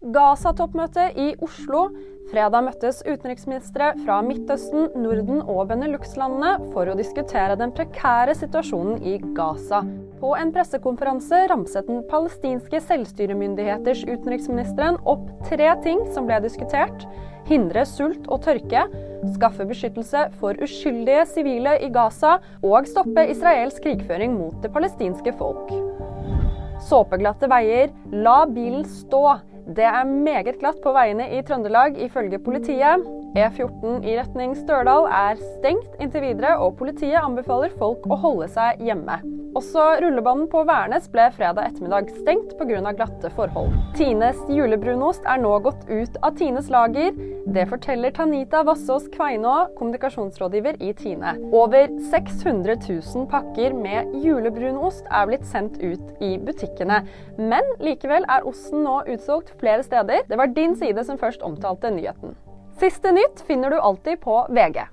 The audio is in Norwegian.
Gaza-toppmøte i Oslo. Fredag møttes utenriksministre fra Midtøsten, Norden og Benelux-landene for å diskutere den prekære situasjonen i Gaza. På en pressekonferanse ramset den palestinske selvstyremyndigheters utenriksministeren opp tre ting som ble diskutert. Hindre sult og tørke, skaffe beskyttelse for uskyldige sivile i Gaza og stoppe Israels krigføring mot det palestinske folk. Såpeglatte veier, la bilen stå. Det er meget glatt på veiene i Trøndelag, ifølge politiet. E14 i retning Størdal er stengt inntil videre, og politiet anbefaler folk å holde seg hjemme. Også rullebanen på Værnes ble fredag ettermiddag stengt pga. glatte forhold. Tines julebrunost er nå gått ut av Tines lager. Det forteller Tanita Vassås Kveinå, kommunikasjonsrådgiver i Tine. Over 600 000 pakker med julebrunost er blitt sendt ut i butikkene. Men likevel er osten nå utsolgt flere steder. Det var din side som først omtalte nyheten. Siste nytt finner du alltid på VG.